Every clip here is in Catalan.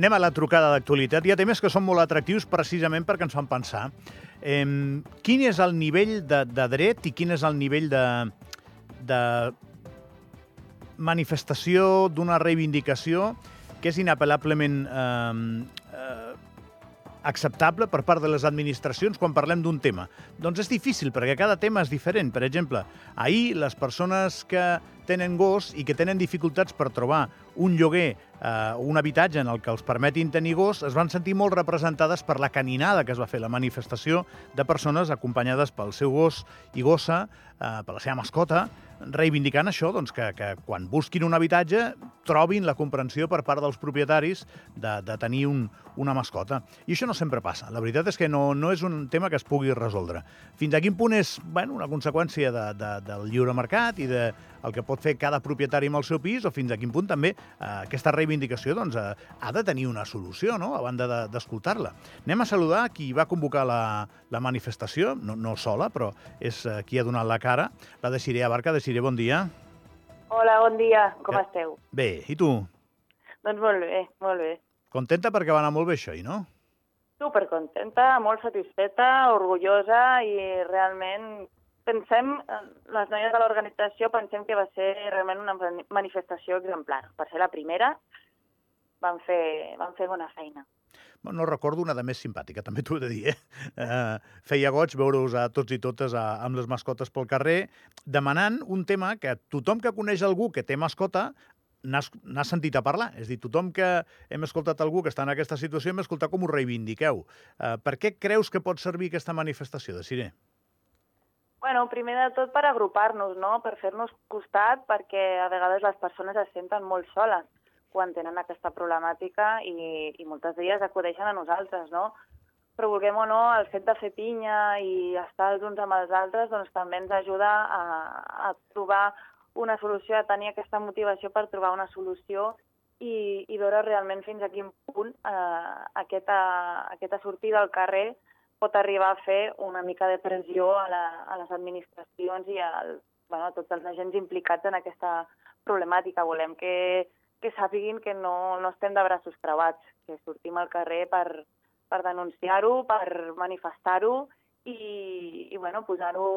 Anem a la trucada d'actualitat. Hi ha temes que són molt atractius precisament perquè ens fan pensar. Eh, quin és el nivell de, de dret i quin és el nivell de, de manifestació d'una reivindicació que és inapel·lablement eh, eh, acceptable per part de les administracions quan parlem d'un tema? Doncs és difícil, perquè cada tema és diferent. Per exemple, ahir les persones que tenen gos i que tenen dificultats per trobar un lloguer eh, un habitatge en el que els permetin tenir gos es van sentir molt representades per la caninada que es va fer, la manifestació de persones acompanyades pel seu gos i gossa, eh, per la seva mascota, reivindicant això, doncs, que, que quan busquin un habitatge trobin la comprensió per part dels propietaris de, de tenir un, una mascota. I això no sempre passa. La veritat és que no, no és un tema que es pugui resoldre. Fins a quin punt és bueno, una conseqüència de, de, del lliure mercat i de el que pot fer cada propietari amb el seu pis o fins a quin punt també eh, aquesta reivindicació doncs, eh, ha de tenir una solució, no?, a banda d'escoltar-la. De, Anem a saludar qui va convocar la, la manifestació, no, no sola, però és eh, qui ha donat la cara, la de Siré Abarca. De Siré, bon dia. Hola, bon dia. Com esteu? Bé, i tu? Doncs molt bé, molt bé. Contenta perquè va anar molt bé això, i no? Supercontenta, molt satisfeta, orgullosa i realment pensem, les noies de l'organització pensem que va ser realment una manifestació exemplar. Per ser la primera, van fer, van fer bona feina. No recordo una de més simpàtica, també t'ho he de dir, eh? eh feia goig veure-us a tots i totes a, amb les mascotes pel carrer, demanant un tema que tothom que coneix algú que té mascota n'ha sentit a parlar. És dir, tothom que hem escoltat algú que està en aquesta situació hem escoltat com ho reivindiqueu. Eh, per què creus que pot servir aquesta manifestació de Siré? Bueno, primer de tot per agrupar-nos, no? per fer-nos costat, perquè a vegades les persones es senten molt soles quan tenen aquesta problemàtica i, i moltes d'elles acudeixen a nosaltres, no? Però vulguem o no, el fet de fer pinya i estar els uns amb els altres doncs, també ens ajuda a, a trobar una solució, a tenir aquesta motivació per trobar una solució i, i veure realment fins a quin punt eh, aquesta, aquesta sortida al carrer pot arribar a fer una mica de pressió a, la, a les administracions i al, bueno, a tots els agents implicats en aquesta problemàtica. Volem que, que sàpiguin que no, no estem de braços creuats, que sortim al carrer per, per denunciar-ho, per manifestar-ho i, i bueno, posar-ho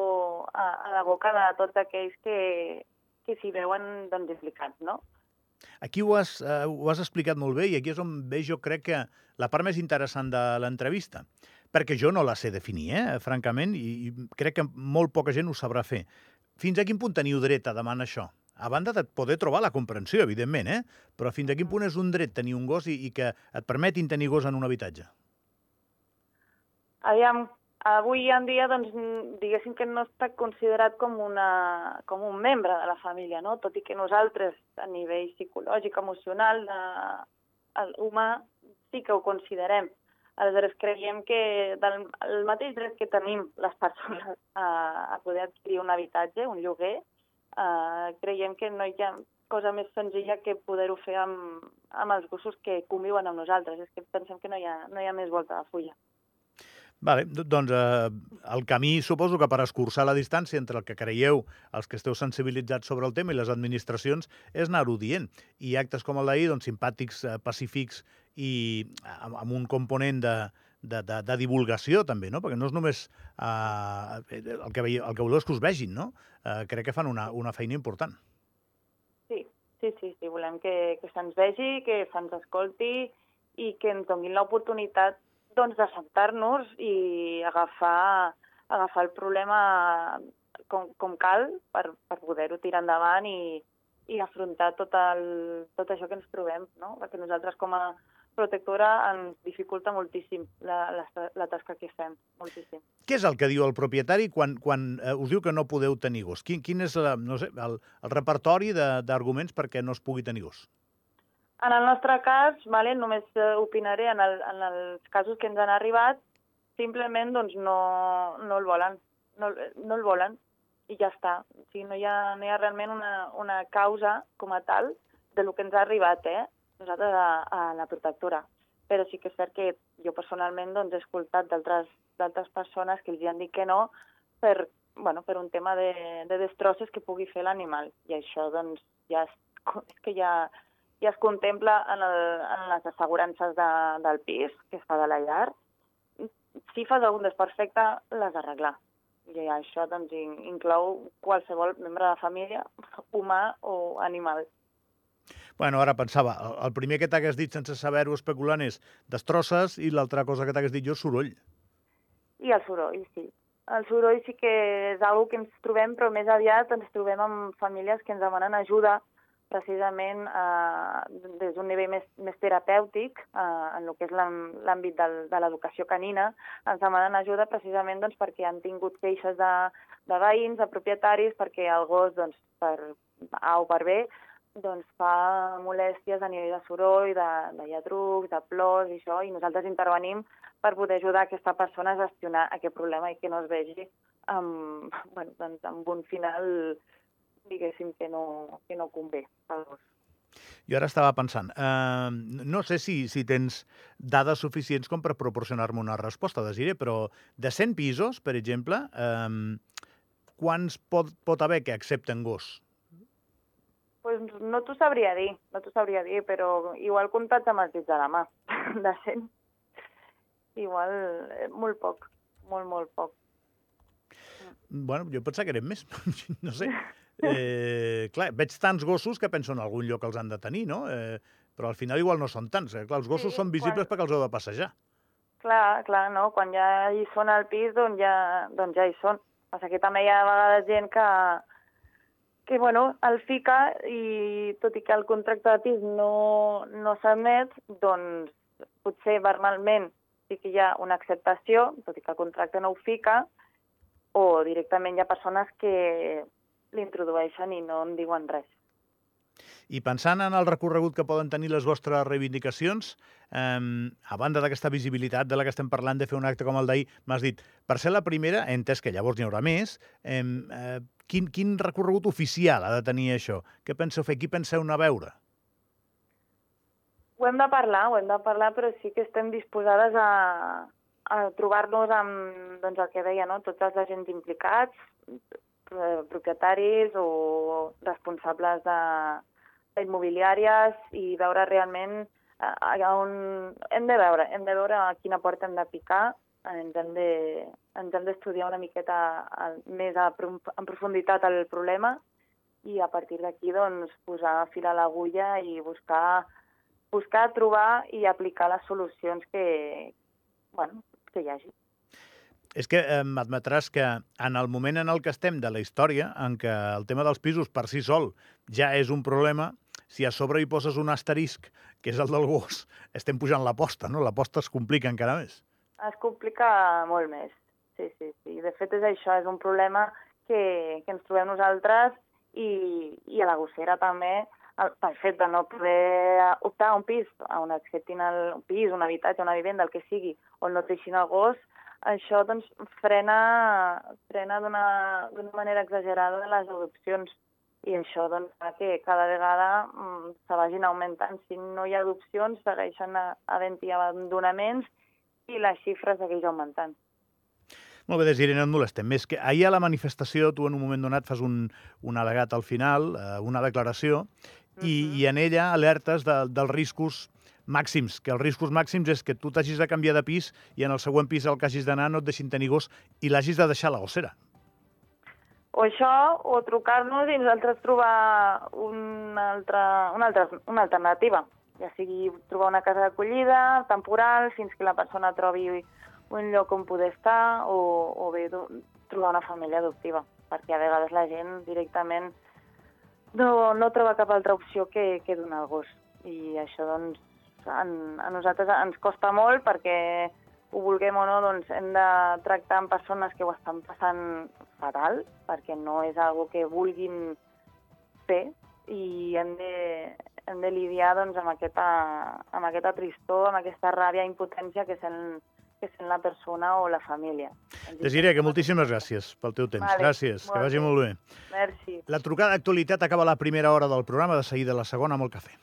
a, a la boca de tots aquells que, que s'hi veuen doncs, implicats, no? Aquí ho has, uh, ho has explicat molt bé i aquí és on ve jo crec que la part més interessant de l'entrevista perquè jo no la sé definir, eh, francament, i, i crec que molt poca gent ho sabrà fer. Fins a quin punt teniu dret a demanar això? A banda de poder trobar la comprensió, evidentment, eh? però fins a quin punt és un dret tenir un gos i, i que et permetin tenir gos en un habitatge? Aviam, avui en dia, doncs, diguéssim que no està considerat com, una, com un membre de la família, no? tot i que nosaltres, a nivell psicològic, emocional, de, humà, sí que ho considerem. Aleshores, creiem que del el mateix dret que tenim les persones a, a poder adquirir un habitatge, un lloguer, eh, creiem que no hi ha cosa més senzilla que poder-ho fer amb, amb els gossos que conviuen amb nosaltres. És que pensem que no hi ha, no hi ha més volta de fulla. Vale, doncs eh, el camí suposo que per escurçar la distància entre el que creieu, els que esteu sensibilitzats sobre el tema i les administracions, és anar-ho dient. I actes com el d'ahir, doncs, simpàtics, eh, pacífics i amb, amb un component de, de, de, de divulgació també, no? perquè no és només eh, el, que veieu, el que voleu és que us vegin, no? Eh, crec que fan una, una feina important. Sí, sí, sí, sí. volem que, que se'ns vegi, que se'ns escolti i que ens donin l'oportunitat doncs, sentar-nos i agafar, agafar el problema com, com cal per, per poder-ho tirar endavant i, i afrontar tot, el, tot això que ens trobem, no? perquè nosaltres com a protectora ens dificulta moltíssim la, la, la tasca que fem, moltíssim. Què és el que diu el propietari quan, quan eh, us diu que no podeu tenir gos? Quin, quin és la, no sé, el, el repertori d'arguments perquè no es pugui tenir gos? En el nostre cas, vale, només eh, opinaré en, el, en els casos que ens han arribat, simplement doncs, no, no el volen, no, no el volen i ja està. O sigui, no hi ha, no hi ha realment una, una causa com a tal de lo que ens ha arribat, eh? nosaltres a, a la protectora. Però sí que és cert que jo personalment doncs, he escoltat d'altres persones que els han dit que no per, bueno, per un tema de, de destrosses que pugui fer l'animal. I això doncs, ja és, és que ja, i es contempla en, el, en les assegurances de, del pis, que es fa de la llar, si fas algun desperfecte, l'has d'arreglar. I això doncs, inclou qualsevol membre de la família, humà o animal. Bueno, ara pensava, el primer que t'hagués dit sense saber-ho especulant és destrosses i l'altra cosa que t'hagués dit jo és soroll. I el soroll, sí. El soroll sí que és una que ens trobem, però més aviat ens trobem amb famílies que ens demanen ajuda precisament eh, des d'un nivell més, més terapèutic, eh, en el que és l'àmbit de l'educació canina, ens demanen ajuda precisament doncs, perquè han tingut queixes de, de veïns, de propietaris, perquè el gos, doncs, per A o per B, doncs, fa molèsties a nivell de soroll, de, de lladrucs, de plors i això, i nosaltres intervenim per poder ajudar aquesta persona a gestionar aquest problema i que no es vegi amb, bueno, doncs, amb un final diguéssim, que no, que no convé al gos. Jo ara estava pensant, eh, no sé si, si tens dades suficients com per proporcionar-me una resposta, Desiré, però de 100 pisos, per exemple, eh, quants pot, pot haver que accepten gos? Pues no t'ho sabria dir, no t'ho sabria dir, però igual comptats amb els dits de la mà, de 100. Igual eh, molt poc, molt, molt poc. Bueno, jo pensava que eren més, no sé. Eh, clar, veig tants gossos que penso en algun lloc els han de tenir, no? Eh, però al final igual no són tants. Eh? Clar, els gossos sí, són visibles quan... perquè els heu de passejar. Clar, clar, no? Quan ja hi són al pis, doncs ja, doncs ja hi són. Passa que també hi ha a vegades gent que, que bueno, el fica i tot i que el contracte de pis no, no s'admet, doncs potser verbalment sí que hi ha una acceptació, tot i que el contracte no ho fica, o directament hi ha persones que l'introdueixen i no en diuen res. I pensant en el recorregut que poden tenir les vostres reivindicacions, eh, a banda d'aquesta visibilitat de la que estem parlant de fer un acte com el d'ahir, m'has dit, per ser la primera, he entès que llavors n'hi haurà més, eh, eh, quin, quin recorregut oficial ha de tenir això? Què penseu fer? Qui penseu anar a veure? Ho hem de parlar, ho hem de parlar, però sí que estem disposades a, a trobar-nos amb doncs, el que deia, no? tots els agents implicats, propietaris o responsables de, immobiliàries i veure realment eh, on hem de veure, hem de veure a quina porta hem de picar, ens hem de, ens hem d'estudiar una miqueta més a, en profunditat el problema i a partir d'aquí doncs, posar fil a l'agulla i buscar, buscar, trobar i aplicar les solucions que, bueno, que hi hagi. És que eh, m'admetràs que en el moment en el que estem de la història, en què el tema dels pisos per si sol ja és un problema, si a sobre hi poses un asterisc, que és el del gos, estem pujant l'aposta, no? L'aposta es complica encara més. Es complica molt més, sí, sí, sí. De fet, és això, és un problema que, que ens trobem nosaltres i, i a la gossera també, el, pel fet de no poder optar a un pis, on acceptin el, un pis, un habitatge, una vivenda, el que sigui, on no deixin el gos, això doncs, frena, frena d'una manera exagerada les adopcions i això doncs, fa que cada vegada mm, se vagin augmentant. Si no hi ha adopcions, segueixen havent-hi abandonaments i la xifra segueix augmentant. Molt bé, Desiree, no et molestem més. Que ahir a la manifestació tu en un moment donat fas un, un al·legat al final, eh, una declaració, i, uh -huh. i en ella alertes de, dels riscos màxims, que els riscos màxims és que tu t'hagis de canviar de pis i en el següent pis al que hagis d'anar no et deixin tenir gos i l'hagis de deixar a la gossera. O això, o trucar-nos i nosaltres trobar una altra, una, altra, una alternativa, ja sigui trobar una casa d'acollida temporal fins que la persona trobi un lloc on poder estar o, o bé trobar una família adoptiva, perquè a vegades la gent directament no, no troba cap altra opció que, que donar el gos. I això, doncs, en, a nosaltres ens costa molt perquè ho vulguem o no, doncs hem de tractar amb persones que ho estan passant fatal, perquè no és algo que vulguin fer i hem de, hem de lidiar doncs, amb, aquesta, amb aquesta tristor, amb aquesta ràbia i impotència que sent, que sent la persona o la família. Desiré, que moltíssimes gràcies pel teu temps. Vale, gràcies, que vagi molt bé. Merci. La trucada d'actualitat acaba la primera hora del programa, de seguida la segona amb el cafè.